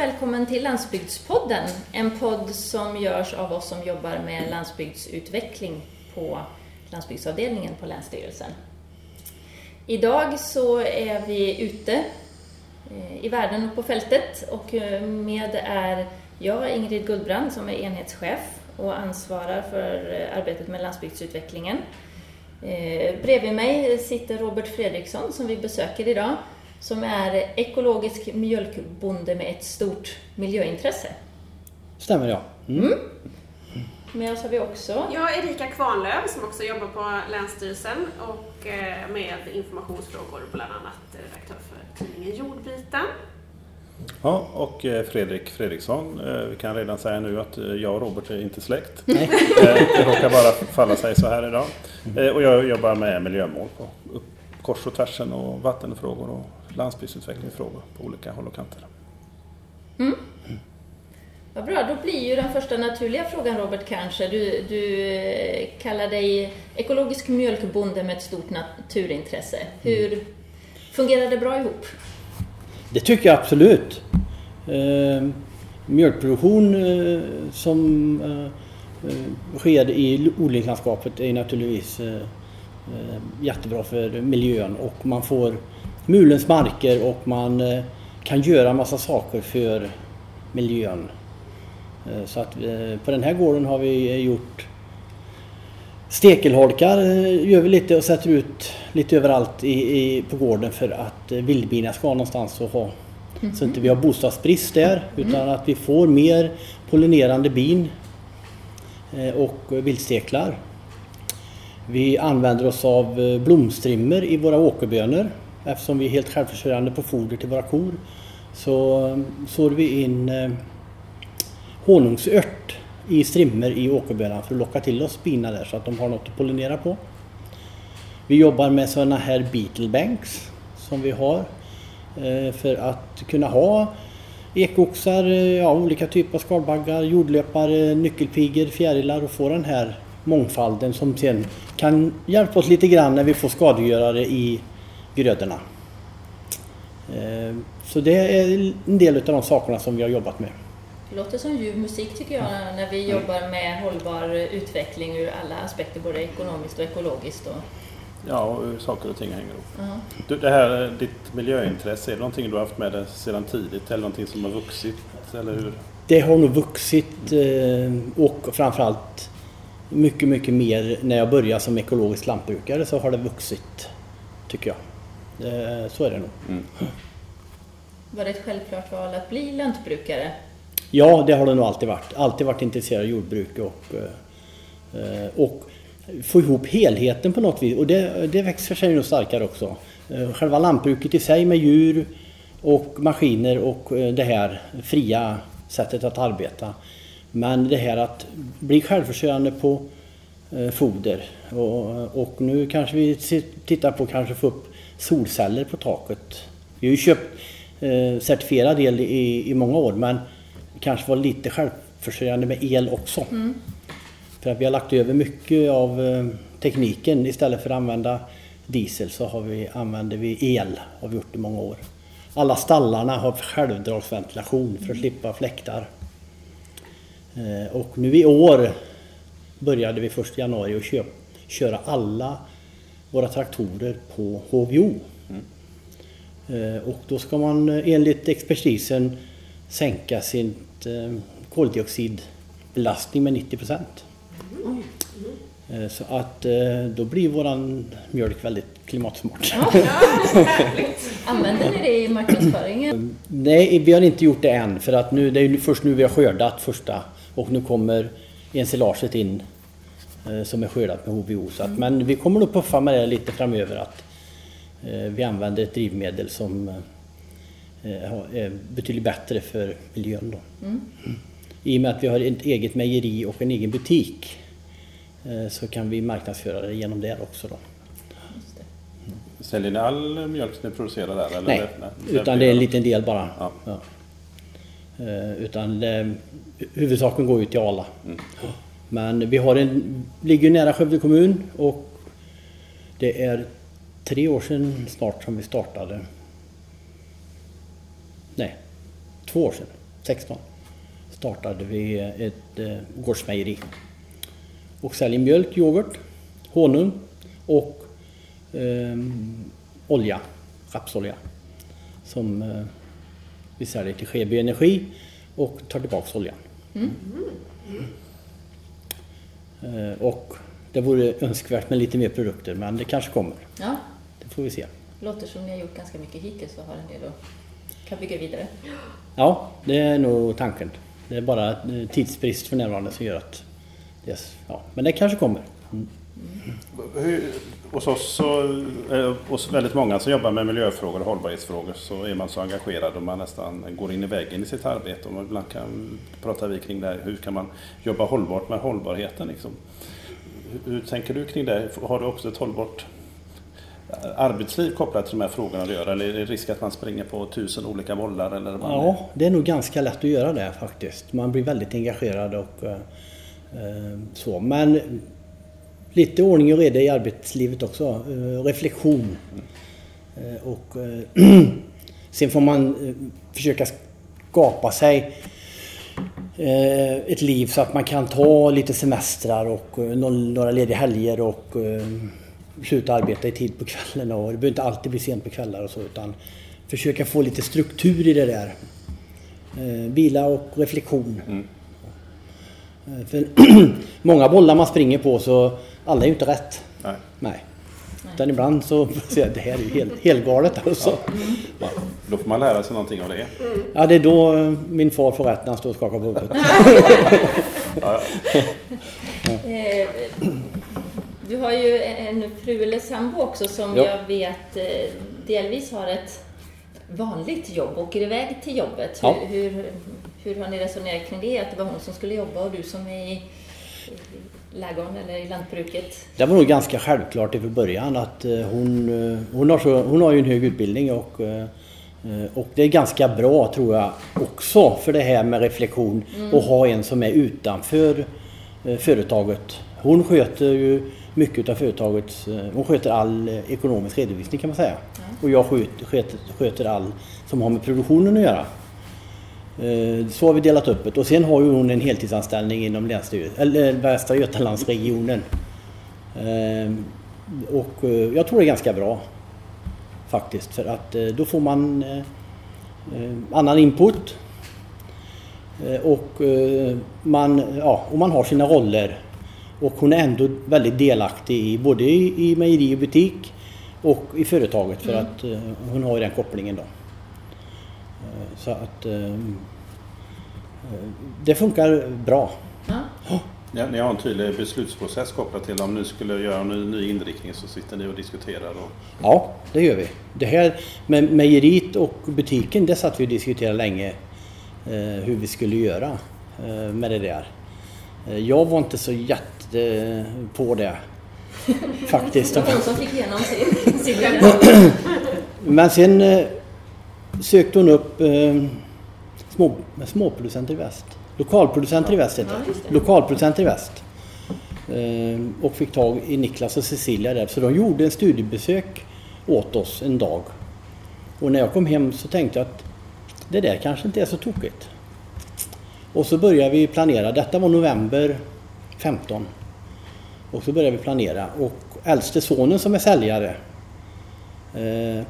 välkommen till Landsbygdspodden. En podd som görs av oss som jobbar med landsbygdsutveckling på landsbygdsavdelningen på Länsstyrelsen. Idag så är vi ute eh, i världen och på fältet och eh, med är jag, Ingrid Gullbrand, som är enhetschef och ansvarar för eh, arbetet med landsbygdsutvecklingen. Bredvid mig sitter Robert Fredriksson som vi besöker idag som är ekologisk mjölkbonde med ett stort miljöintresse. Stämmer ja. Mm. Mm. Med oss har vi också... Jag är Erika Kvarnlöv som också jobbar på Länsstyrelsen och eh, med informationsfrågor, bland annat redaktör för tidningen Jordbiten. Ja, och eh, Fredrik Fredriksson. Eh, vi kan redan säga nu att jag och Robert är inte släkt. Det råkar bara falla sig så här idag. Och jag jobbar med miljömål på kors och tvärsen och vattenfrågor och landsbygdsutvecklingsfrågor på olika håll och kanter. Mm. Vad bra, då blir ju den första naturliga frågan Robert kanske. Du, du eh, kallar dig ekologisk mjölkbonde med ett stort naturintresse. Hur mm. fungerar det bra ihop? Det tycker jag absolut. Eh, mjölkproduktion eh, som eh, eh sker i odlingslandskapet är naturligtvis eh, eh, jättebra för miljön och man får mulens marker och man eh, kan göra massa saker för miljön. Eh, så att eh, på den här gården har vi gjort Stekelholkar gör vi lite och sätter ut lite överallt i, i, på gården för att vildbina ska ha någonstans att ha. Mm -hmm. Så inte vi har bostadsbrist där utan att vi får mer pollinerande bin och vildsteklar. Vi använder oss av blomstrimmer i våra åkerbönor eftersom vi är helt självförsörjande på foder till våra kor så mm, sår vi in eh, honungsört i strimmer i åkerbönan för att locka till oss bina där så att de har något att pollinera på. Vi jobbar med sådana här beetlebanks som vi har eh, för att kunna ha ekoxar, eh, ja, olika typer av skalbaggar, jordlöpare, nyckelpigor, fjärilar och få den här mångfalden som sen kan hjälpa oss lite grann när vi får skadegörare i grödorna. Eh, så det är en del av de sakerna som vi har jobbat med. Det låter som ljuv musik tycker jag när vi jobbar med hållbar utveckling ur alla aspekter, både ekonomiskt och ekologiskt. Och... Ja, och saker och ting hänger ihop. Uh -huh. det här, ditt miljöintresse, är det någonting du har haft med dig sedan tidigt eller någonting som har vuxit? Eller hur? Det har nog vuxit eh, och framförallt mycket, mycket mer när jag började som ekologisk lantbrukare så har det vuxit, tycker jag. Eh, så är det nog. Mm. Var det ett självklart val att bli lantbrukare? Ja, det har det nog alltid varit. Alltid varit intresserad av jordbruk och, eh, och få ihop helheten på något vis. Och det, det växer sig nog starkare också. Eh, själva lantbruket i sig med djur och maskiner och det här fria sättet att arbeta. Men det här att bli självförsörjande på foder och, och nu kanske vi tittar på kanske få upp solceller på taket. Vi har ju köpt eh, certifierad el i, i många år men kanske var lite självförsörjande med el också. Mm. För att vi har lagt över mycket av eh, tekniken istället för att använda diesel så har vi, använder vi el, har vi gjort i många år. Alla stallarna har självdragsventilation för att slippa fläktar. Eh, och nu i år började vi 1 januari att köp, köra alla våra traktorer på HVO. Mm. Eh, och då ska man eh, enligt expertisen sänka sin eh, koldioxidbelastning med 90 procent. Mm. Så att då blir våran mjölk väldigt klimatsmart. Ja, Använder ni det i marknadsföringen? Nej, vi har inte gjort det än för att nu, det är först nu vi har skördat första och nu kommer ensilaget in som är skördat med HVO. Så att, mm. Men vi kommer nog puffa med det lite framöver att eh, vi använder ett drivmedel som eh, är betydligt bättre för miljön. Då. Mm. I och med att vi har ett eget mejeri och en egen butik så kan vi marknadsföra det genom det också. Då. Mm. Säljer ni all mjölk ni producerar där? Eller? Nej, Nej utan det är en liten del bara. Ja. Ja. Utan huvudsaken går ut till Arla. Mm. Men vi har en, ligger nära Skövde kommun och det är tre år sedan snart som vi startade. Nej, två år sedan 16 startade vi ett eh, gårdsmejeri. Och säljer mjölk, yoghurt, honung och eh, olja, rapsolja. Som eh, vi säljer till Skeby Energi och tar tillbaks oljan. Mm. Mm och det vore önskvärt med lite mer produkter men det kanske kommer. Ja. Det får vi se. Låter som ni har gjort ganska mycket hittills och har en del att kan bygga vidare. Ja, det är nog tanken. Det är bara eh, tidsbrist för närvarande som gör att det, ja, men det kanske kommer. Mm. Hur, hos oss, så, eh, hos väldigt många som jobbar med miljöfrågor och hållbarhetsfrågor så är man så engagerad och man nästan går in i väggen i sitt arbete. Och ibland kan, pratar vi kring det här, hur kan man jobba hållbart med hållbarheten? Liksom. Hur, hur tänker du kring det? Har du också ett hållbart arbetsliv kopplat till de här frågorna att göra? Eller är det risk att man springer på tusen olika bollar? Eller man... Ja, det är nog ganska lätt att göra det faktiskt. Man blir väldigt engagerad och eh, eh så. Men lite ordning och reda i arbetslivet också. Eh, reflektion. Eh, och eh, sen får man försöka skapa sig ett liv så att man kan ta lite semestrar och några lediga helger och sluta arbeta i tid på kvällen och det behöver inte alltid bli sent på kvällar och så utan försöka få lite struktur i det där. Vila och reflektion. Mm. Eh, för många bollar man springer på så alla är ju inte rätt. Nej. Nej. Utan ibland så ser jag det här är ju helt, helt galet alltså. Ja. Då får man lära sig någonting av det. Ja, det är då min far får rätt när han står och skakar på huvudet. ja, ja. Eh, du har ju en fru eller sambo också som ja. jag vet eh, delvis har ett vanligt jobb, åker iväg till jobbet. Ja. Hur, hur, hur, har ni resonerat kring det? Att det var hon som skulle jobba och du som är i lägården eller i lantbruket? Det var nog ganska självklart från början att eh, hon, eh, hon, har så, hon har ju en hög utbildning och, och det är ganska bra tror jag också för det här med reflektion mm. att ha en som är utanför företaget. Hon sköter ju mycket av företagets... Eh, hon sköter all eh, ekonomisk redovisning kan man säga. Ja. Och jag sköter, sköter all som har med produktionen att göra. Eh, så har vi delat upp det och sen har ju hon en heltidsanställning inom länsstyrelsen, eller Västra Götalandsregionen. Och jag tror det är ganska bra faktiskt för att då får man annan input och man, ja, och man har sina roller och hon är ändå väldigt delaktig i både i, mejeri och butik och i företaget för mm. att hon har den kopplingen då. Så att det funkar bra. Ja. Ja, ni har en tydlig beslutsprocess kopplat till om ni skulle göra en ny inriktning så sitter ni och diskuterar? Och... Ja, det gör vi. Det här med mejeriet och butiken, det satt vi och diskuterade länge hur vi skulle göra med det där. Jag var inte så jätte eh, på det. Faktiskt. Det var hon som fick igenom sin, sin Men sen eh, sökte hon upp eh, små, småproducenter i väst. Lokalproducenter i väst heter det. Lokalproducenter i väst. Eh, och fick tag i Niklas och Cecilia där. Så de gjorde en studiebesök åt oss en dag. Och när jag kom hem så tänkte jag att det där kanske inte är så tokigt. Och så började vi planera. Detta var november 15. Och så började vi planera och äldste sonen som är säljare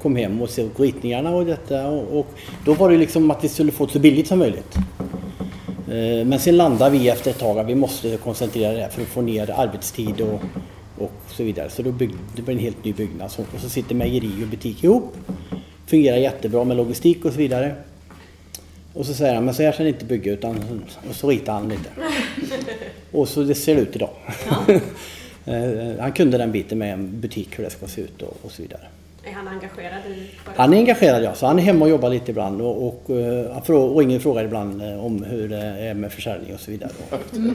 kom hem och såg ritningarna och detta och, och, då var det liksom att vi skulle få det så billigt som möjligt. Eh, men sen landade vi efter ett tag att vi måste koncentrera det för att få ner arbetstid och, och så vidare. Så då byggde, blev en helt ny byggnad och så sitter mejeri och butik ihop. Fungerar jättebra med logistik och så vidare. Och så säger han, men så här ska ni inte bygga utan... Och så ritar han lite. Och så det ser det ut idag. Ja. Eh, han kunde den biten med en butik, hur det ska se ut och, och så vidare. Är han engagerad i Han är engagerad ja, så han är hemma och jobbar lite ibland och, och, ringer och frågar ibland uh, om hur det är med försäljning och så vidare. Mm.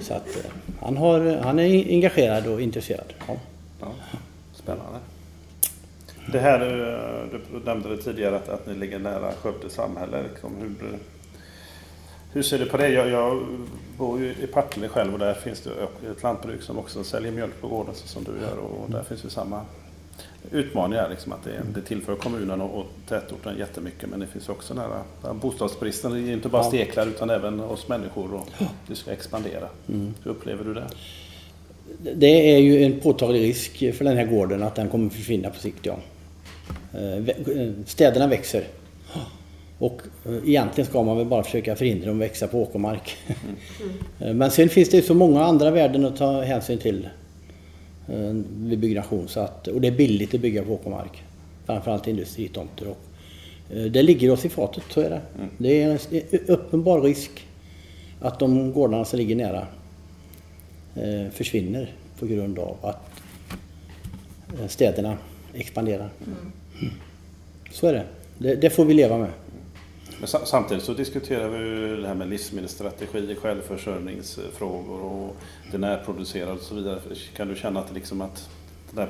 Så att uh, han, har, han är engagerad och intresserad. Ja. Ja, spännande. Det här, du nämnde det tidigare att, att ni ligger nära Skövde samhälle. Liksom, hur, hur ser du på det? Jag, jag bor ju i Partille själv och där finns det ett lantbruk som också säljer mjölk på gården som du gör och där finns ju samma utmaningar. Liksom, att det, det tillför kommunen och, och tätorten jättemycket men det finns också den här bostadsbristen. Det är inte bara steklar utan även oss människor och det ska expandera. Mm. Hur upplever du det? Det är ju en påtaglig risk för den här gården att den kommer försvinna på sikt. Ja. Eh, städerna växer. Och eh, egentligen ska man väl bara försöka förhindra dem att växa på åkermark. Mm. Men sen finns det ju så många andra värden att ta hänsyn till vid byggnation. Så att, och det är billigt att bygga på åkermark. Framförallt industritomter. Och det ligger oss i fatet, så är det. Mm. Det är en uppenbar risk att de gårdarna som ligger nära försvinner på grund av att städerna expanderar. Mm. Så är det. det. det. får vi leva med. Men samtidigt så diskuterar vi det här med livsmedelsstrategi, självförsörjningsfrågor och det närproducerade och så vidare. Kan du känna att, liksom att där,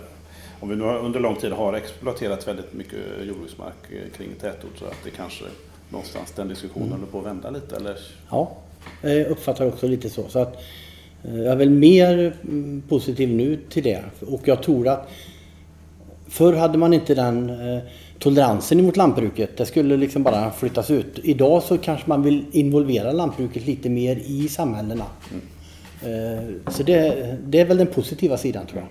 om vi nu under lång tid har exploaterat väldigt mycket jordbruksmark kring tätort så att det kanske någonstans den diskussionen mm. håller på att vända lite? Eller? Ja, jag uppfattar också lite så. så att, eh, jag är väl mer mm, positiv nu till det och jag tror att Förr hade man inte den eh, toleransen mot lantbruket. Det skulle liksom bara flyttas ut. Idag så kanske man vill involvera lantbruket lite mer i samhällena. Mm. Så det, det, är väl den positiva sidan tror jag.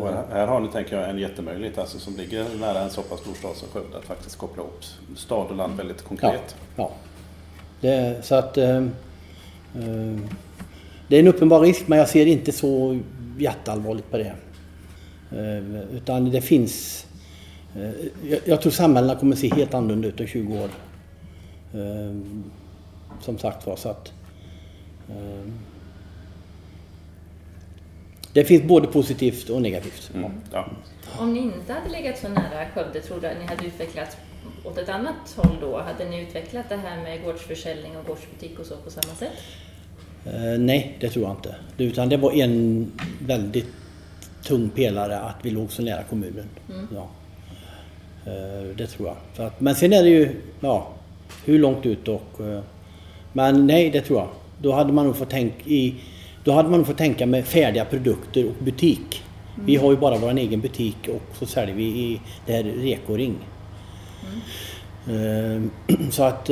Och här har ni, tänker jag, en jättemöjlighet alltså, som ligger nära en så pass stor stad som Skövde att faktiskt koppla ihop stad och land väldigt konkret. Ja, ja. Det, så att eh, eh, det är en uppenbar risk men jag ser inte så jätteallvarligt på det. Eh, utan det finns... Eh, jag tror samhällena kommer att se helt annorlunda ut om 20 år. Eh, som sagt var, så att... Det finns både positivt och negativt. Mm, ja. Om ni inte hade legat så nära Skövde, tror du att ni hade utvecklats åt ett annat håll då? Hade ni utvecklat det här med gårdsförsäljning och gårdsbutik och så på samma sätt? Eh, nej, det tror jag inte. Utan det var en väldigt tung pelare att vi låg så nära kommunen. Mm. Ja. Eh, det tror jag. Att, men sen är det ju, ja, hur långt ut och... Eh, men nej, det tror jag. Då hade man nog fått tänka i... Då hade man nog fått tänka med färdiga produkter och butik. Mm. Vi har ju bara vår egen butik och så säljer vi i det här Rekoring. Mm. Så att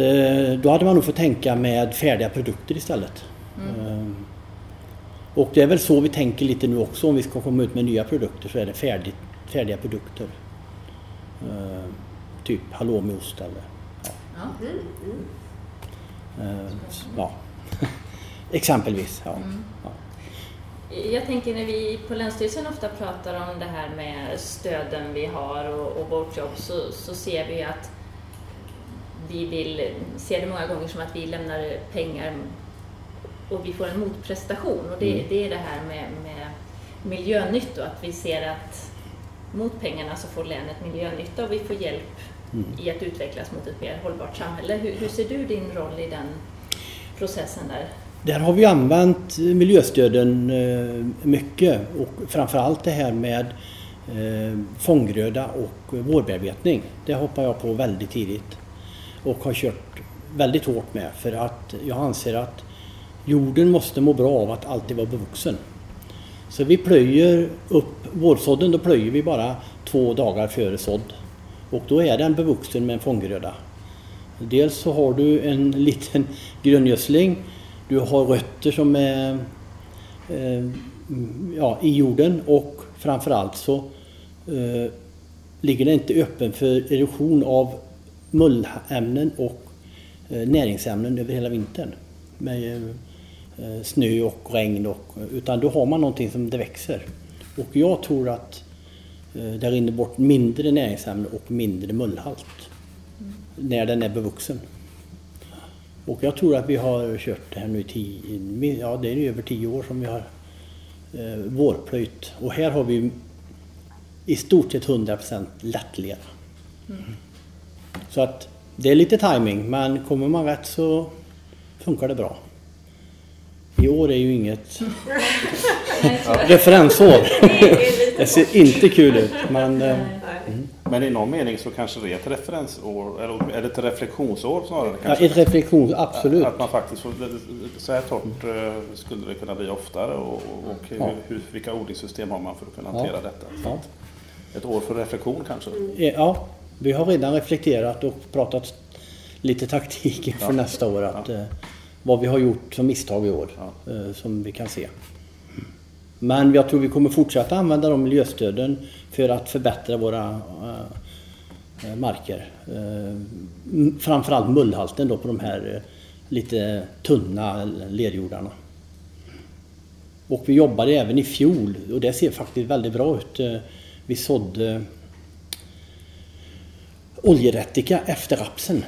då hade man nog fått tänka med färdiga produkter istället. Mm. Och det är väl så vi tänker lite nu också om vi ska komma ut med nya produkter så är det färdigt, färdiga produkter. Uh, typ halloumiost eller ja. Mm. Uh, ja. Exempelvis. Ja. Mm. ja. Jag tänker när vi på Länsstyrelsen ofta pratar om det här med stöden vi har och, och vårt jobb så, så ser vi att vi vill, ser det många gånger som att vi lämnar pengar och vi får en motprestation. Och det, mm. det är det här med, med miljönytta, att vi ser att mot pengarna så får länet miljönytta och vi får hjälp mm. i att utvecklas mot ett mer hållbart samhälle. Hur, hur, ser du din roll i den processen där? Där har vi använt miljöstöden eh, mycket och framförallt det här med eh, fånggröda och vårbearbetning. Det hoppar jag på väldigt tidigt och har kört väldigt hårt med för att jag anser att Jorden måste må bra av att alltid vara bevuxen. Så vi plöjer upp vårsådden, då plöjer vi bara två dagar före sådd. Och då är den bevuxen med en fånggröda. Dels så har du en liten gröngödsling, du har rötter som är eh, ja, i jorden och framförallt så eh, ligger den inte öppen för erosion av mullämnen och eh, näringsämnen över hela vintern. Med, Eh, snö och regn. Och, utan då har man någonting som det växer. Och jag tror att eh, det rinner bort mindre näringsämne och mindre mullhalt mm. när den är bevuxen. Och jag tror att vi har kört det här nu i tio, ja det är över tio år som vi har eh, vårplöjt. Och här har vi i stort sett 100% lättlera. Mm. Så att det är lite timing men kommer man rätt så funkar det bra. I år är ju inget referensår. det ser inte kul ut. Men, eh, mm. men i någon mening så kanske det är ett referensår, eller är det ett reflektionsår snarare? Kanske? Ja, ett reflektions, absolut. Att man faktiskt får, så här torrt eh, skulle det kunna bli oftare och, och ja. hur, vilka odlingssystem har man för att kunna hantera ja. detta? Ja. Ett år för reflektion kanske? Ja, vi har redan reflekterat och pratat lite taktik inför ja. nästa år. Att, ja. Vad vi har gjort som misstag i år, ja. som vi kan se. Men jag tror vi kommer fortsätta använda de miljöstöden för att förbättra våra äh, marker. Äh, framförallt mullhalten då på de här äh, lite tunna lerjordarna. Och vi jobbade även i fjol och det ser faktiskt väldigt bra ut. Vi sådde oljerättika efter rapsen.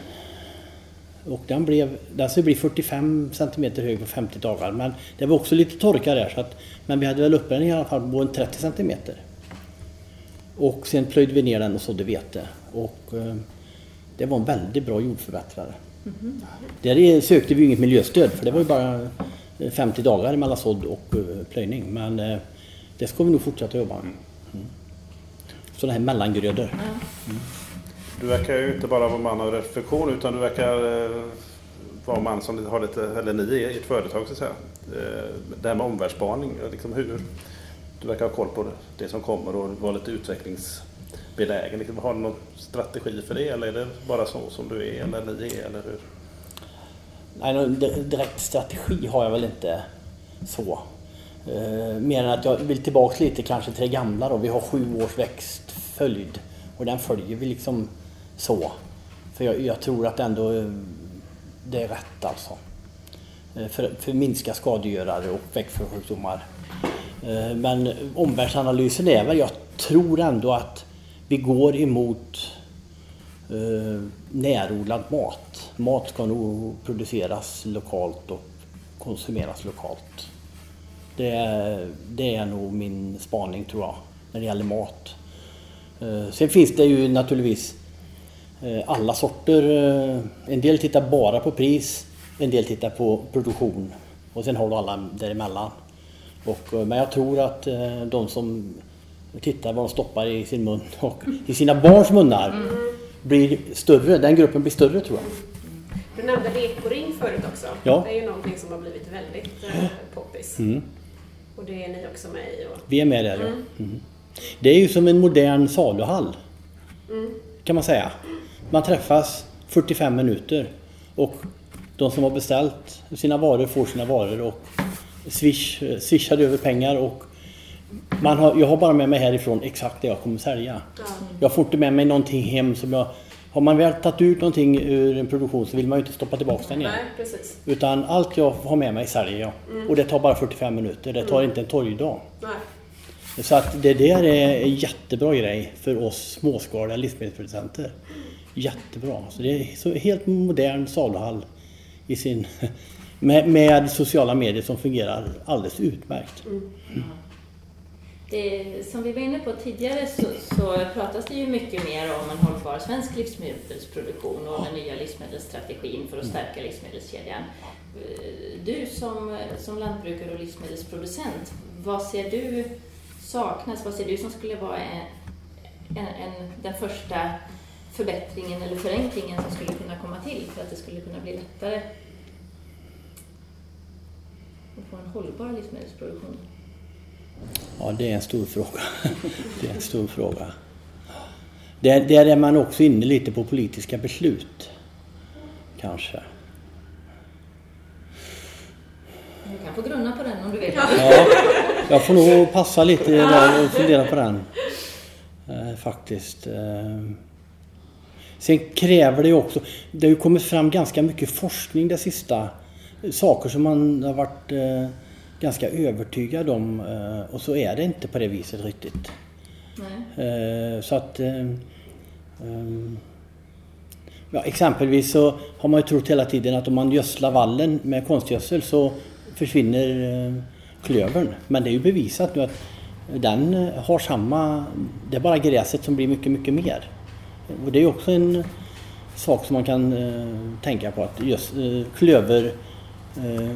Och den, blev, den ska bli 45 cm hög på 50 dagar men det var också lite torka där så att, men vi hade väl uppe den i alla fall på en 30 cm. Och sen plöjde vi ner den och sådde vete. Och eh, det var en väldigt bra jordförbättrare. Mm -hmm. Där sökte vi inget miljöstöd för det var ju bara 50 dagar mellan sådd och eh, plöjning. Men eh, det ska vi nog fortsätta jobba med. Mm. Sådana här mellangrödor. Mm. Du verkar ju inte bara vara man av reflektion utan du verkar eh, vara man som har lite, eller ni i ett företag så att säga. Eh, det här med omvärldsspaning, liksom hur, du verkar ha koll på det som kommer och vara lite utvecklingsbenägen. Liksom, har du någon strategi för det eller är det bara så som du är eller ni är? Eller hur? Nej, någon direkt strategi har jag väl inte så. Eh, mer än att jag vill tillbaka lite kanske till det gamla då. Vi har sju års växtföljd och den följer vi liksom så. För jag, jag tror att ändå eh, det är rätt alltså. Eh, för, för att minska skadegörare och växtsjukdomar. Eh, men omvärldsanalysen är väl, jag tror ändå att vi går emot eh, närodlad mat. Mat ska nog produceras lokalt och konsumeras lokalt. Det, det är nog min spaning tror jag, när det gäller mat. Eh, sen finns det ju naturligtvis eh, alla sorter. Eh, en del tittar bara på pris, en del tittar på produktion och sen har du alla däremellan. Och, men jag tror att de som tittar vad de stoppar i sin mun och i sina barns munnar mm. blir större. Den gruppen blir större tror jag. Du nämnde rekoring förut också. Ja. Det är ju någonting som har blivit väldigt eh, poppis. Mm. Och det är ni också med i? Och... Vi är med där mm. ja. Mm. Det är ju som en modern saluhall. Mm. Kan man säga. Man träffas 45 minuter och de som har beställt sina varor får sina varor och swish, swishar över pengar och man har, jag har bara med mig härifrån exakt det jag kommer sälja. Jag får inte med mig någonting hem som jag... Har man väl tagit ut någonting ur en produktion så vill man ju inte stoppa tillbaka den igen. Nej, precis. Utan allt jag har med mig säljer jag. Mm. Och det tar bara 45 minuter. Det tar mm. inte en torgdag. Nej. Så att det där är en jättebra grej för oss småskaliga livsmedelsproducenter. Jättebra. Så det är så helt modern saluhall i sin, med, med sociala medier som fungerar alldeles utmärkt. Mm. Det, som vi var inne på tidigare så, så pratas det ju mycket mer om en hållbar svensk livsmedelsproduktion och den nya livsmedelsstrategin för att stärka livsmedelskedjan. Du som, som lantbrukare och livsmedelsproducent, vad ser du saknas? Vad ser du som skulle vara en, en, en, den första förbättringen eller förenklingen som skulle kunna komma till för att det skulle kunna bli lättare att få en hållbar livsmedelsproduktion? Ja, det är en stor fråga. Det är en stor fråga. Där, där är man också inne lite på politiska beslut. Kanske. Du kan få grunna på den om du vill. Ja, jag får nog passa lite där och fundera på den. Eh, faktiskt. Eh. Sen kräver det ju också... Det har ju kommit fram ganska mycket forskning det sista. Saker som man har varit eh, ganska övertygad om och så är det inte på det viset riktigt. Nej. Så att... Ja, exempelvis så har man ju trott hela tiden att om man gödslar vallen med konstgödsel så försvinner klövern. Men det är ju bevisat nu att den har samma... Det är bara gräset som blir mycket, mycket mer. Och det är också en eh, sak som man kan eh, tänka på att just eh, klöver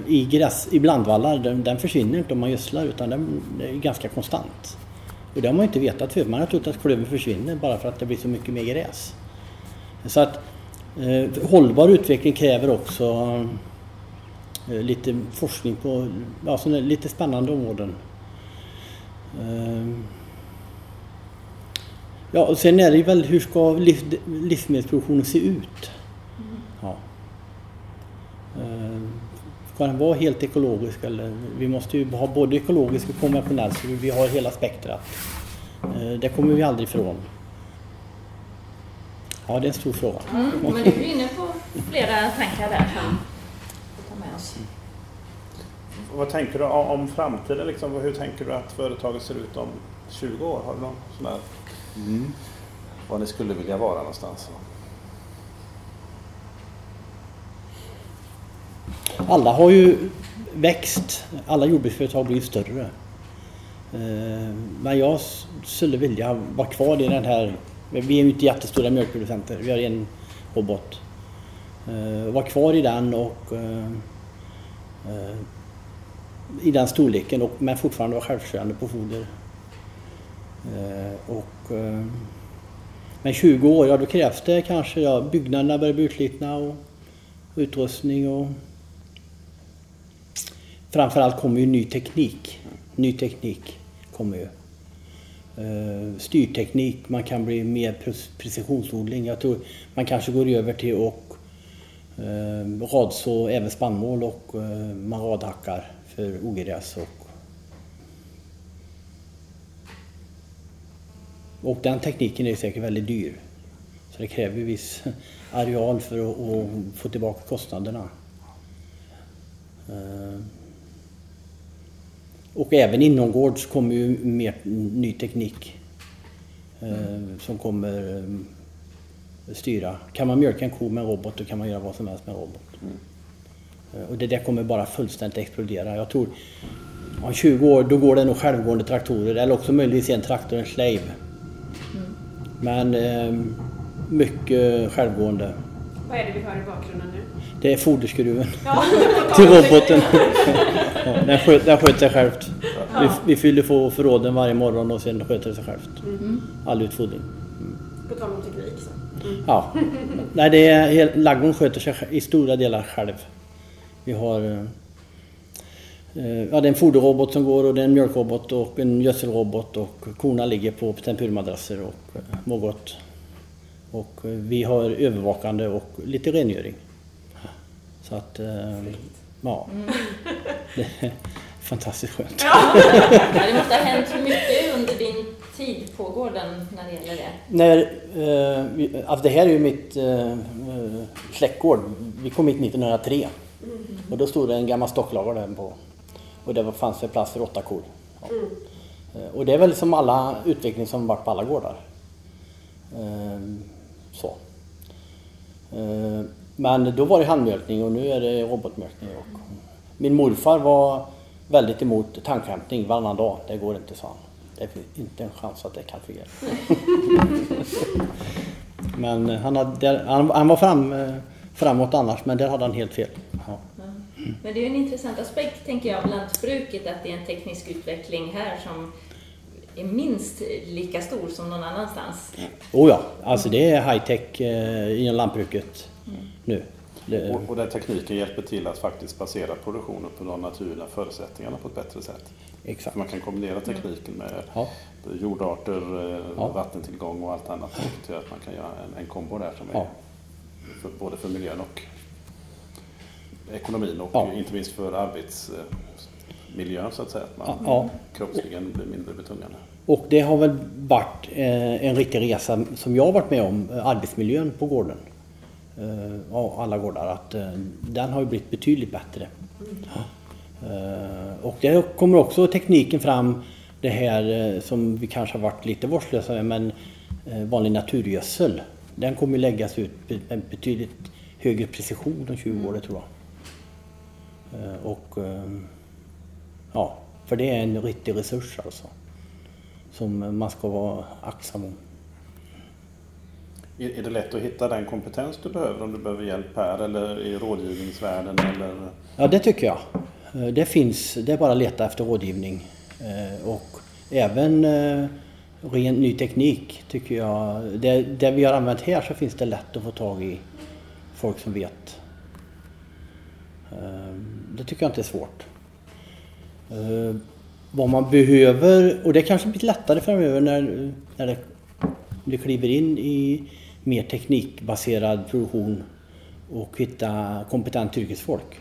i, gräs, i blandvallar, den, den, försvinner inte om man gödslar utan den är ganska konstant. Och det har man inte vetat förut. Man har trott att klövern försvinner bara för att det blir så mycket mer gräs. Så att hållbar utveckling kräver också Eh, lite forskning på alltså lite spännande områden. Eh, Ja, och sen är det ju väl hur ska liv, livsmedelsproduktionen se ut? Ja. Eh, Ska den vara helt ekologisk eller? Vi måste ju ha både ekologisk och konventionell så vi har hela spektrat. Eh, Det kommer vi aldrig ifrån. Ja, det är en stor fråga. Mm, men du är inne på flera tankar där som vi tar med oss. Vad tänker du om om framtiden? Liksom? Hur tänker du att företaget ser ut om 20 år? Har du någon sån här... Mm. Var ni skulle vilja vara någonstans? Alla har ju växt. Alla jordbruksföretag har blivit större. Eh, men jag skulle vilja vara kvar i den här... Vi är ju inte jättestora mjölkproducenter. Vi har en robot. Eh, vara kvar i den och eh, i den storleken och, men fortfarande vara självförsörjande på foder. Eh, och, eh, men 20 år, ja då krävs det kanske, ja, byggnaderna börjar bli utslitna och utrustning och Framförallt kommer ju ny teknik. Ny teknik kommer ju. Eh, styrteknik, man kan bli mer precisionsodling. Jag tror man kanske går över till att radså även spannmål och man radhackar för ogräs. Och, och den tekniken är säkert väldigt dyr. Så det kräver ju viss areal för att, att få tillbaka kostnaderna. Eh, Och även inomgårds kommer ju mer ny teknik eh, som kommer eh, styra. Kan man mjölka en ko med en robot då kan man göra vad som helst med en robot. Eh, Och det där kommer bara fullständigt explodera. Jag tror om 20 år då går det nog självgående traktorer eller också möjligtvis en traktor, en slave. Men eh, mycket självgående. Vad är det vi hör i bakgrunden nu? Det är foderskruven Ja, till roboten. ja, den, sköt, den sköter sig självt. Vi, vi fyller på förråden varje morgon och sen sköter det sig självt. All utfodring. på tal om teknik så. Ja. Nej, det är, ladugården sköter sig i stora delar själv. Vi har eh, ja, det är en foderrobot som går och det är en mjölkrobot och en gödselrobot och korna ligger på tempurmadrasser och eh, mår gott. Och eh, vi har övervakande och lite rengöring. Så att, eh, ja. Det är fantastiskt skönt. Ja, det måste ha hänt mycket under din tid på gården när det gäller det. När, eh, alltså det här är ju mitt eh, eh, släktgård. Vi kom hit 1903. Och då stod det en gammal stocklager där på. Och det fanns det plats för åtta kor. Ja. Eh, Och det är väl som alla utveckling som varit på alla gårdar. Eh, så. Eh, men då var det handmjölkning och nu är det robotmjölkning. Och min morfar var väldigt emot tankhämtning varannan dag. Det går inte, sa han. Det finns inte en chans att det kan fungera. Men han, hade, han, han var fram, eh, framåt annars, men där hade han helt fel. Men det är en intressant aspekt, tänker jag, av lantbruket, att det är en teknisk utveckling här som är minst lika stor som någon annanstans. Oh ja, alltså det är high-tech eh, inom lantbruket nu. Det, Och, och den tekniken hjälper till att faktiskt basera produktionen på de naturliga förutsättningarna på ett bättre sätt. exakt. För man kan kombinera tekniken med Ja. jordarter, eh, Ja. vattentillgång och allt annat. Till att man kan göra en, en kombo där som är Ja. för, både för miljön och ekonomin och Ja. inte minst för arbetsmiljön så att säga. Att man Ja, kroppsligen blir mindre betungande. Och det har väl varit eh, en riktig resa som jag har varit med om, eh, arbetsmiljön på gården. Eh, alla gårdar, att den har blivit betydligt bättre. Och det kommer också tekniken fram, det här som vi kanske har varit lite vårdslösa med, men vanlig naturgödsel. Den kommer läggas ut med betydligt högre precision om 20 år, det tror jag. Eh, och eh, ja, för det är en riktig resurs alltså som man ska vara aktsam om. Är, det lätt att hitta den kompetens du behöver om du behöver hjälp här eller i rådgivningsvärlden? Eller? Ja, det tycker jag. Eh, Det finns, det är bara att leta efter rådgivning. Eh, Och även ren ny teknik tycker jag. Det, det vi har använt här så finns det lätt att få tag i folk som vet. Det tycker jag inte är svårt. Eh, Vad man behöver, och det kanske blir lättare framöver när, när det vi kliver in i mer teknikbaserad produktion och hitta kompetent yrkesfolk.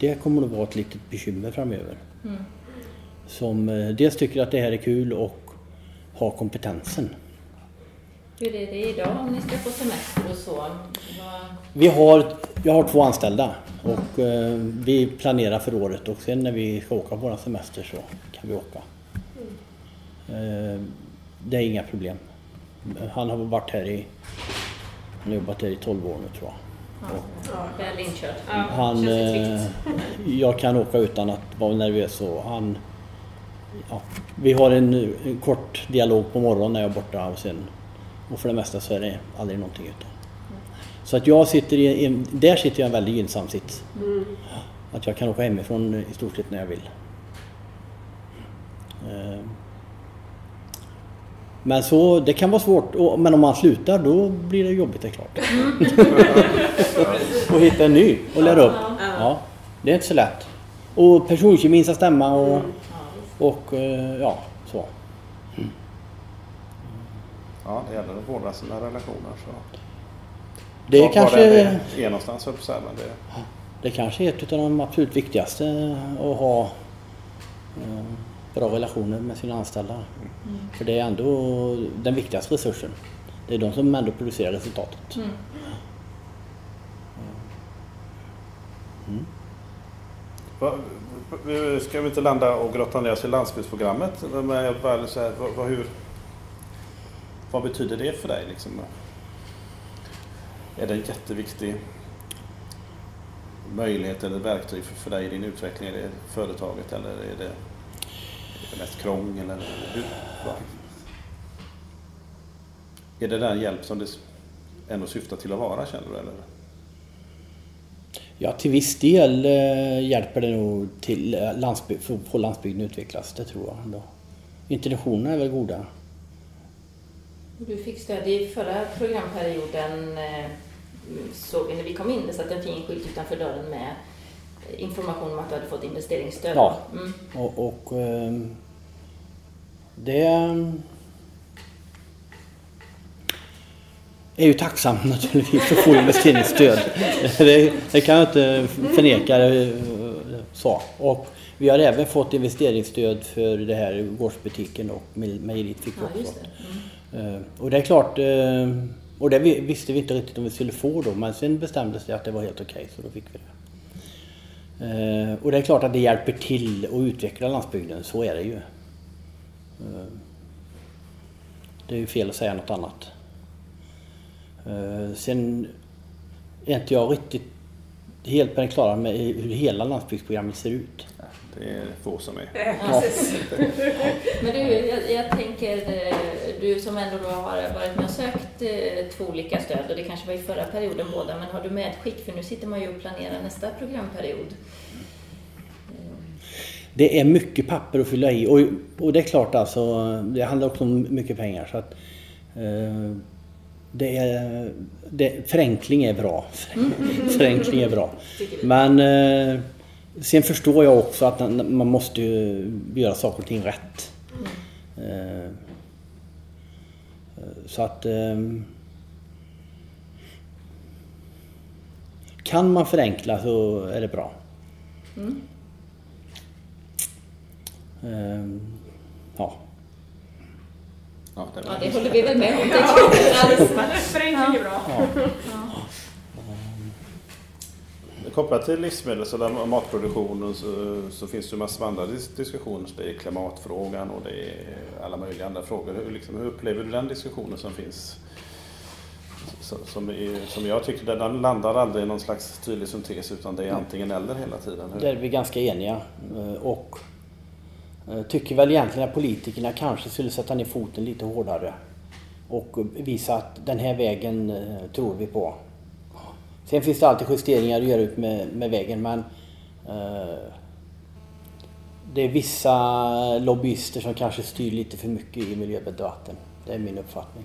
Det kommer att vara ett litet bekymmer framöver. Mm. Som eh, dels tycker att det här är kul och har kompetensen. Hur är det idag om ni ska få semester och så? Vad... Vi har, jag har två anställda och eh, vi planerar för året och sen när vi ska åka på vår semester så kan vi åka. Eh, det är inga problem. Han har varit här i, han har jobbat här i 12 år nu tror jag. Ja, väl inkörd. Han, eh, jag kan åka utan att vara nervös och han, ja, vi har en, en, kort dialog på morgonen när jag är borta och sen och för det mesta så är det aldrig någonting utan. Så att jag sitter i, en, där sitter jag i en väldigt gynnsam sits. Mm. Att jag kan åka hemifrån i stort sett när jag vill. Eh, men så, det kan vara svårt. Men om man slutar då blir det jobbigt det är klart. och hitta en ny och lära upp. Ja, det är inte så lätt. Och personkemin ska stämma och, och eh, ja, så. Mm. Ja, det gäller att vårda sina relationer. Så. Det är kanske... det är någonstans, så det... det kanske är ett av de absolut viktigaste att ha eh, bra relationer med sina anställda. Mm. För det är ändå den viktigaste resursen. Det är de som ändå producerar resultatet. Mm. Mm. Ska vi inte landa och grotta ner oss i landsbygdsprogrammet? Men jag bara så här, vad, hur, vad betyder det för dig? Liksom? Är det en jätteviktig möjlighet eller verktyg för, för dig i din utveckling? Är det företaget eller är det det mest krångel? Eller hur? Är det den hjälp som det ändå syftar till att vara känner du? Eller? Ja, till viss del eh, hjälper det nog till eh, landsbygd, för att få landsbygden utvecklas, det tror jag. Ändå. Intentionerna är väl goda. Du fick stöd i förra programperioden eh, såg vi när vi kom in, det satt en fin skylt utanför dörren med information om att du hade fått investeringsstöd. Ja, mm. och, och ehm, det är ju tacksamt naturligtvis att få investeringsstöd. Det, det, kan jag inte förneka. Så. Och vi har även fått investeringsstöd för det här gårdsbutiken och mejeriet fick vi också. Ja, mm. Och det är klart, ehm, och det visste vi inte riktigt om vi skulle få då men sen bestämdes det att det var helt okej okay, så då fick vi det. Eh, och det är klart att det hjälper till att utveckla landsbygden, så är det ju. Eh, det är ju fel att säga något annat. Eh, sen är inte jag riktigt helt på det klara med hur hela landsbygdsprogrammet ser ut. Det är få som är. Ja. Men du, jag, jag, tänker, du som ändå då har varit med och sökt två olika stöd och det kanske var i förra perioden båda, men har du medskick? För nu sitter man ju och planerar nästa programperiod. Det är mycket papper att fylla i och, och det är klart alltså, det handlar också om mycket pengar. Så att, eh, det är, det, förenkling är bra. förenkling är bra. Men eh, sen förstår jag också att man måste göra saker och ting rätt. Eh, så att eh, Kan man förenkla så är det bra. Mm. Ehm, ja. Ja, det, ja, det håller vi väl med om. Förenkling är bra. Kopplat till livsmedels eller matproduktionen så, så, finns det massor av andra diskussioner. Det är klimatfrågan och det är alla möjliga andra frågor. Hur, liksom, hur upplever du den diskussionen som finns? Som, är, som jag tycker, den landar aldrig i någon slags tydlig syntes utan det är antingen eller hela tiden. Där är vi ganska eniga. Eh, och Eh, tycker väl egentligen att politikerna kanske skulle sätta ner foten lite hårdare och visa att den här vägen eh, tror vi på. Sen finns det alltid justeringar att göra ut med, med vägen men eh, det är vissa lobbyister som kanske styr lite för mycket i miljödebatten. Det är min uppfattning.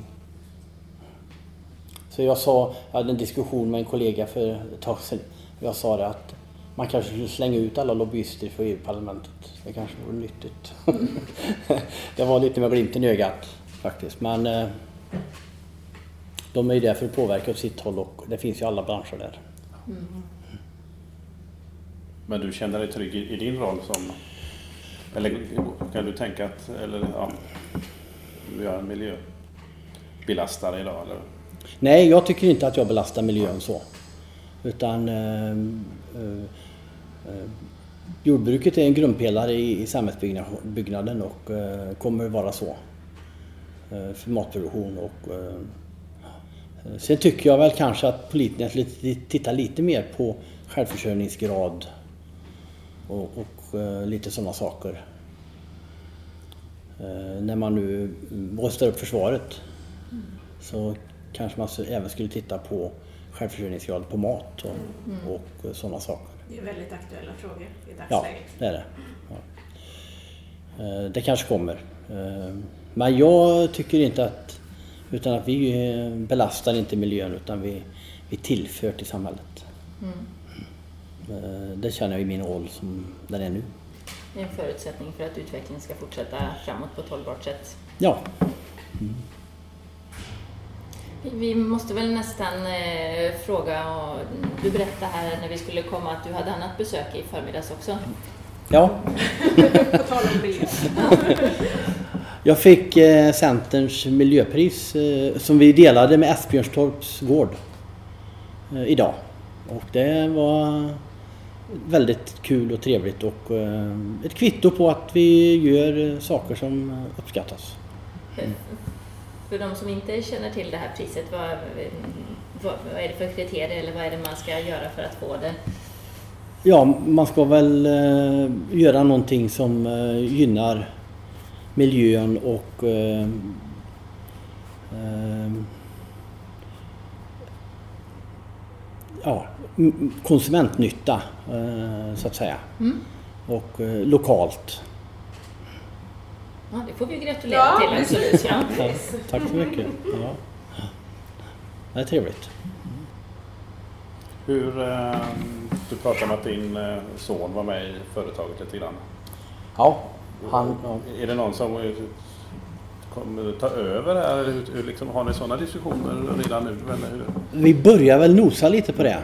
Så jag sa, jag hade en diskussion med en kollega för ett tag sedan. Jag sa det att man kanske skulle slänga ut alla lobbyister för EU-parlamentet. Det kanske vore nyttigt. det var lite med glimten i ögat faktiskt. Men eh, de är ju där för att påverka åt sitt håll och det finns ju alla branscher där. Men du känner dig trygg i, i din roll som... Eller kan du tänka att... Eller, ja, du är en miljöbelastare idag eller? Nej, jag tycker inte att jag belastar miljön så. Utan eh, eh, eh, jordbruket är en grundpelare i, i samhällsbyggnaden och eh, kommer vara så. Eh, för matproduktion och Sen tycker jag väl kanske att politikerna skulle titta lite mer på självförsörjningsgrad och, och eh, lite sådana saker. Eh, när man nu rustar upp försvaret så kanske man även skulle titta på självförsörjningsgrad på mat och, och sådana saker. Det är väldigt aktuella frågor i Ja, dagsläget. det är det. Ja. Eh, Det kanske kommer. Eh, Men jag tycker inte att... Utan att vi eh, belastar inte miljön utan vi, vi tillför till samhället. Eh, Det känner jag i min roll som den är nu. Det är en förutsättning för att utvecklingen ska fortsätta framåt på ett hållbart sätt. Ja, Vi måste väl nästan eh, fråga, och du berättade här när vi skulle komma att du hade annat besök i förmiddags också. ja. På tal om miljö. Jag fick eh, Centerns miljöpris eh, som vi delade med Esbjörnstorps gård eh, idag. Och det var väldigt kul och trevligt och eh, ett kvitto på att vi gör eh, saker som uppskattas. För, för de som inte känner till det här priset, vad, vad, vad är det för kriterier eller vad är det man ska göra för att få det? Ja, man ska väl eh, göra någonting som eh, gynnar miljön och eh, eh, ja, konsumentnytta eh, så att säga. Och eh, lokalt. Ja, det får vi gratulera Ja. till absolut. Ja. Ja, tack så mycket. Ja. Det är trevligt. Hur... Eh, du pratade om att din eh, son var med i företaget lite grann. Ja, han. Är det någon som kommer ta över här? Eller hur, hur, liksom, har ni sådana diskussioner redan nu? Eller? Vi börjar väl nosa lite på det.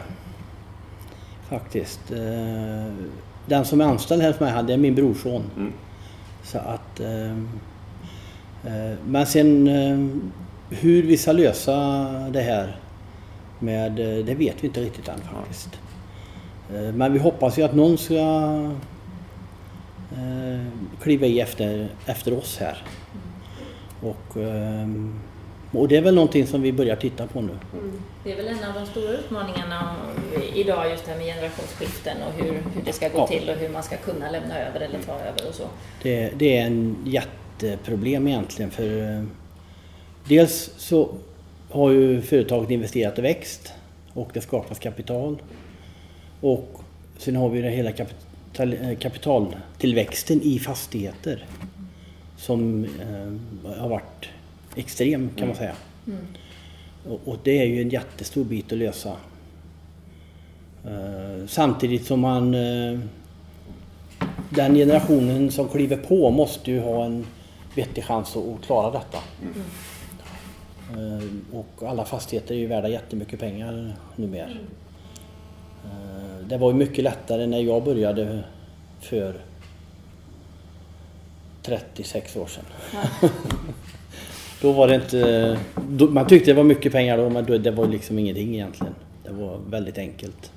Faktiskt. Eh, Den som är anställd här hos mig, det är min brorson. Mm. Så att... eh, eh, Men sen hur vi ska lösa det här med, det vet vi inte riktigt än faktiskt. Men vi hoppas ju att någon ska kliva i efter, efter oss här. Och, eh, och det är väl någonting som vi börjar titta på nu. Det är väl en av de stora utmaningarna idag, just det här med generationsskiften och hur, hur det ska gå Ja. till och hur man ska kunna lämna över eller ta över och så. Det, det är en jätteproblem egentligen för eh, dels så har ju företaget investerat och växt och det skapas kapital. Och sen har vi den hela kapital, eh, kapitaltillväxten i fastigheter som eh, har varit extrem kan man säga. Och, och det är ju en jättestor bit att lösa. Eh, samtidigt som man eh, den generationen som kliver på måste ju ha en vettig chans att att klara detta. Eh, Och alla fastigheter är ju värda jättemycket pengar numera. Eh, Det var ju mycket lättare när jag började för 36 år sedan. då var det inte... Då, man tyckte det var mycket pengar då men då, det var liksom ingenting egentligen. Det var väldigt enkelt.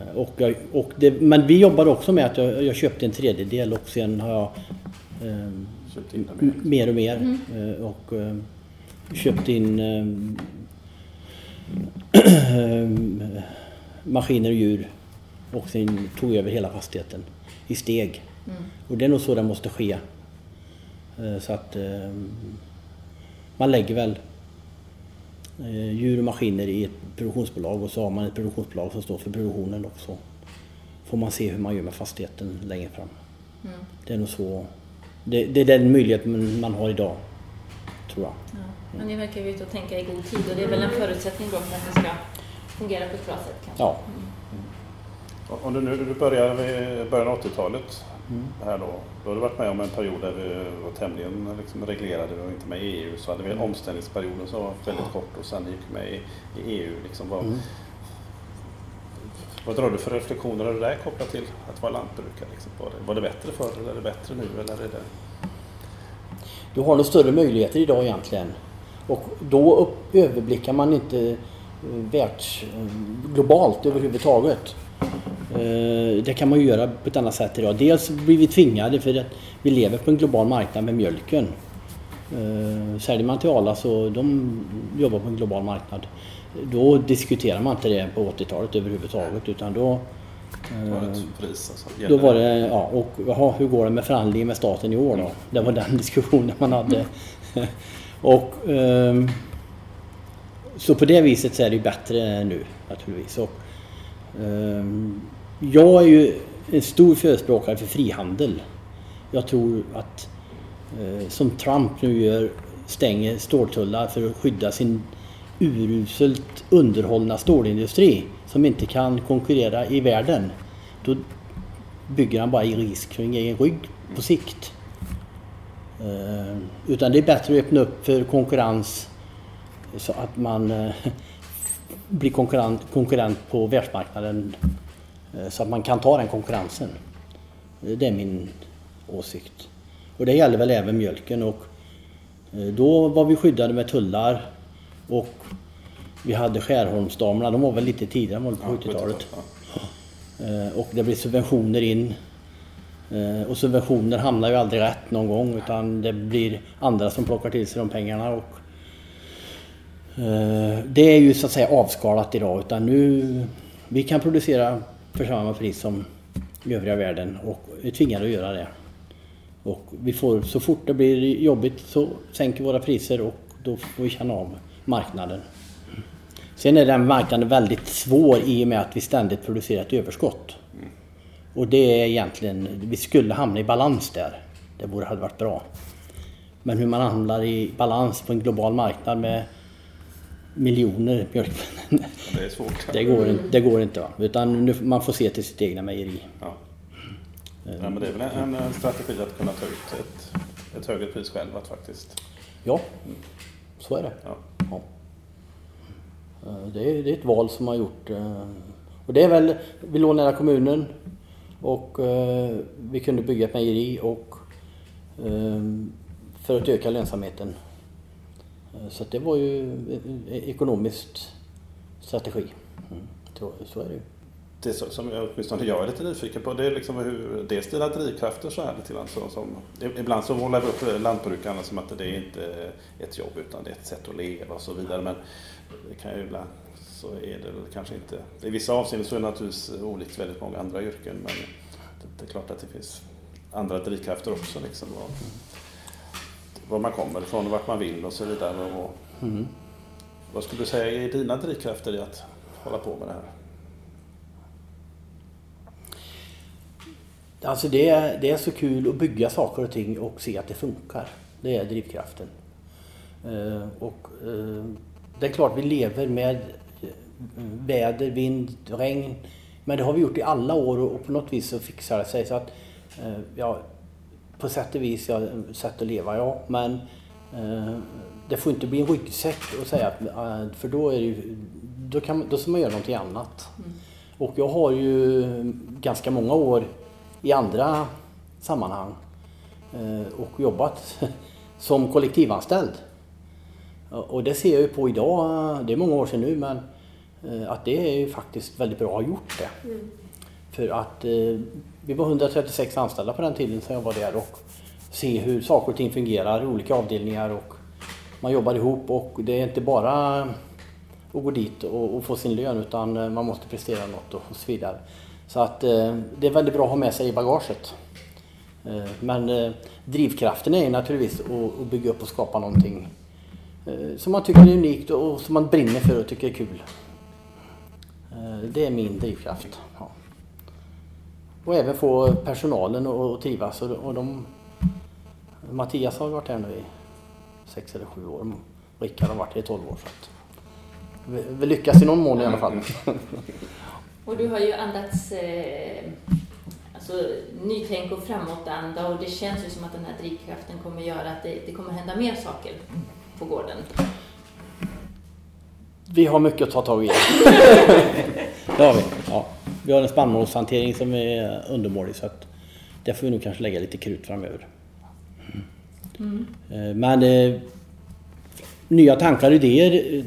Eh, Och jag, och det, men vi jobbade också med att jag, jag köpte en tredjedel och sen har jag eh, mer och mer. eh, Och eh, köpt in eh, maskiner och djur. Och sen tog över hela fastigheten i steg. Och det är nog så det måste ske. Eh, Så att eh, man lägger väl eh, djur och maskiner i ett produktionsbolag och så har man ett produktionsbolag som står för produktionen och så får man se hur man gör med fastigheten längre fram. Det är nog så. Det, det är den möjligheten man har idag, tror jag. Ja. Men ni verkar ju ute och tänka i god tid och det är väl en förutsättning då för att det ska fungera på ett bra sätt kanske. Ja. Om du nu du börjar vid början av 80-talet mm. här då. Då har du varit med om en period där vi var tämligen liksom reglerade. Vi var inte med i EU. Så hade vi mm. omställningsperioden som var väldigt kort och sen gick vi med i, i EU. Liksom var, mm. Vad drar du för reflektioner av det där kopplat till att vara lantbrukare? Liksom? Var, det, var det bättre förr eller är det bättre nu? Eller är det... Du har nog större möjligheter idag egentligen. Och då upp, överblickar man inte världs, eh, globalt överhuvudtaget. Eh, det kan man ju göra på ett annat sätt idag. Dels blir vi tvingade för att vi lever på en global marknad med mjölken. Säljer man till Arla så de jobbar på en global marknad. Då diskuterar man inte det på 80-talet överhuvudtaget utan då då var det pris alltså. Då var det, ja, och jaha, hur går det med förhandlingen med staten i år då? Det var den diskussionen man hade. och, um, så på det viset så är det ju bättre nu naturligtvis. Och, eh, jag är ju en stor förespråkare för frihandel. Jag tror att eh, som Trump nu gör stänger ståltullar för att skydda sin uruselt underhållna stålindustri som inte kan konkurrera i världen. Då bygger han bara i risk kring egen rygg på sikt. Eh, utan det är bättre att öppna upp för konkurrens så att man uh, blir konkurrent, konkurrent på världsmarknaden uh, så att man kan ta den konkurrensen. Det är min åsikt. Och det gäller väl även mjölken och då var vi skyddade med tullar och vi hade Skärholmsdamerna, de var väl lite tidigare, de var på 70-talet. Ja. Och det blev subventioner in. Eh, och subventioner hamnar ju aldrig rätt någon gång utan det blir andra som plockar till sig de pengarna. Och eh, Eh, det är ju så att säga avskalat idag utan nu vi kan producera för samma pris som i övriga världen och är tvingade att göra det. Och vi får, så fort det blir jobbigt så sänker våra priser och då får vi känna av marknaden. Sen är den marknaden väldigt svår i och med att vi ständigt producerar ett överskott. Och det är egentligen, vi skulle hamna i balans där. Det borde hade varit bra. Men hur man hamnar i balans på en global marknad med miljoner mjölkbönder. Det är svårt. Det går, det går inte. Va? Utan man får se till sitt egna mejeri. Ja. ja. men det är väl en, en strategi att kunna ta ut ett, ett högre pris själv att faktiskt... Ja, så är det. Ja. ja. Eh, det är, det är ett val som har gjort. Eh, och det är väl, vi låg nära kommunen och eh, vi kunde bygga ett mejeri och för att öka lönsamheten. Så det var ju en ekonomisk strategi. Mm, så är det ju. Det som jag, åtminstone jag är lite nyfiken på det är liksom hur dels dina drivkrafter så här lite grann som, som Ibland så målar vi upp lantbrukarna som att det är inte ett jobb utan det är ett sätt att leva och så vidare. Men det kan ju ibland så är det väl kanske inte. I vissa avseenden så är det naturligtvis olikt väldigt många andra yrken men det, det är klart att det finns andra drivkrafter också. Liksom, och, var man kommer ifrån och vart man vill och så vidare. Och, mm. Vad skulle du säga är dina drivkrafter i att hålla på med det här? Alltså det är, det är så kul att bygga saker och ting och se att det funkar. Det är drivkraften. Uh, och uh, det är klart vi lever med eh, väder, vind, regn. Men det har vi gjort i alla år och på något vis så fixar det sig. Så att, eh, ja, på sätt och vis, ja, sätt att leva, ja. Men eh, det får inte bli en ryggsäck att säga att, för då är det ju, då, kan, då ska man göra någonting annat. Mm. Och jag har ju ganska många år i andra sammanhang och jobbat som kollektivanställd. Och det ser jag ju på idag, det är många år sedan nu, men eh, att det är ju faktiskt väldigt bra att ha gjort det. Mm. För att eh, vi var 136 anställda på den tiden som jag var där och se hur saker och ting fungerar i olika avdelningar och man jobbar ihop och det är inte bara att gå dit och, och få sin lön utan eh, man måste prestera något och så vidare. Så att eh, det är väldigt bra att ha med sig i bagaget. Eh, men drivkraften är naturligtvis att bygga upp och skapa någonting Eh, som man tycker är unikt och som man brinner för och tycker är kul. Eh, det är min drivkraft. Ja. Och även få personalen att trivas. Och de, Mattias har varit här nu i sex eller sju år. Rickard har varit här i tolv år. Så att vi, vi lyckas i någon mån i alla fall. Och du har ju andats eh, alltså, nytänk och framåtanda och det känns ju som att den här drivkraften kommer göra att det, det kommer hända mer saker på gården. Vi har mycket att ta tag i. det har vi. Ja. Vi har en spannmålshantering som är undermålig så att där får vi nog kanske lägga lite krut framöver. Mm. Men eh, nya tankar och idéer eh,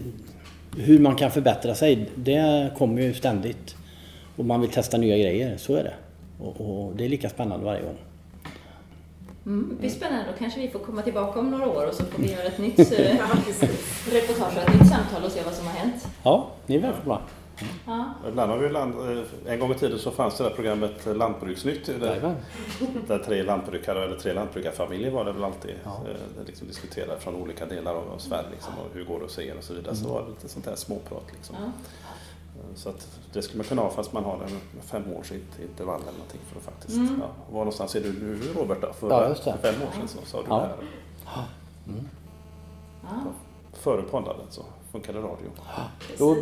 hur man kan förbättra sig, det kommer ju ständigt. Och man vill testa nya grejer, så är det. Och, och det är lika spännande varje gång. Mm, det blir spännande. Då kanske vi får komma tillbaka om några år och så får vi göra ett nytt eh, reportage och ett nytt samtal och se vad som har hänt. Ja, ni är välkomna. Ja. Ibland har vi land, eh, en gång i tiden så fanns det där programmet Lantbruksnytt. Där, där tre lantbrukare eller tre lantbrukarfamiljer var det väl alltid. Ja. Eh, liksom diskuterade från olika delar av Sverige liksom, och hur går det att se och så vidare. Mm. Så var det lite sånt här småprat. Liksom. Ja. Eh, så att det skulle man kunna ha fast man har en femårsintervall eller någonting för att faktiskt. Mm. Ja. Var någonstans är du nu Robert då? För ja, just det. fem år sedan så sa du ja. det här. Mm. Ja. Före poddandet så funkade radio. Ja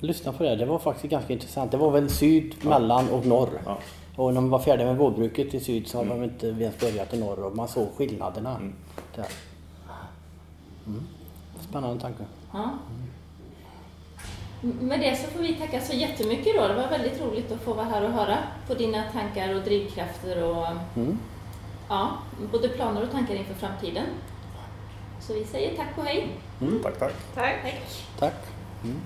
lyssna på det. Det var faktiskt ganska intressant. Det var väl syd, ja. mellan och norr. Ja. Och när man var färdig med vårbruket i syd så hade mm. de inte ens börjat i norr och man såg skillnaderna. Mm. Där. Mm. Spännande tanke. Ja. Med det så får vi tacka så jättemycket då. Det var väldigt roligt att få vara här och höra på dina tankar och drivkrafter och mm. ja, både planer och tankar inför framtiden. Så vi säger tack och hej. Mm. Tack, tack. Tack. Tack. tack. Mm.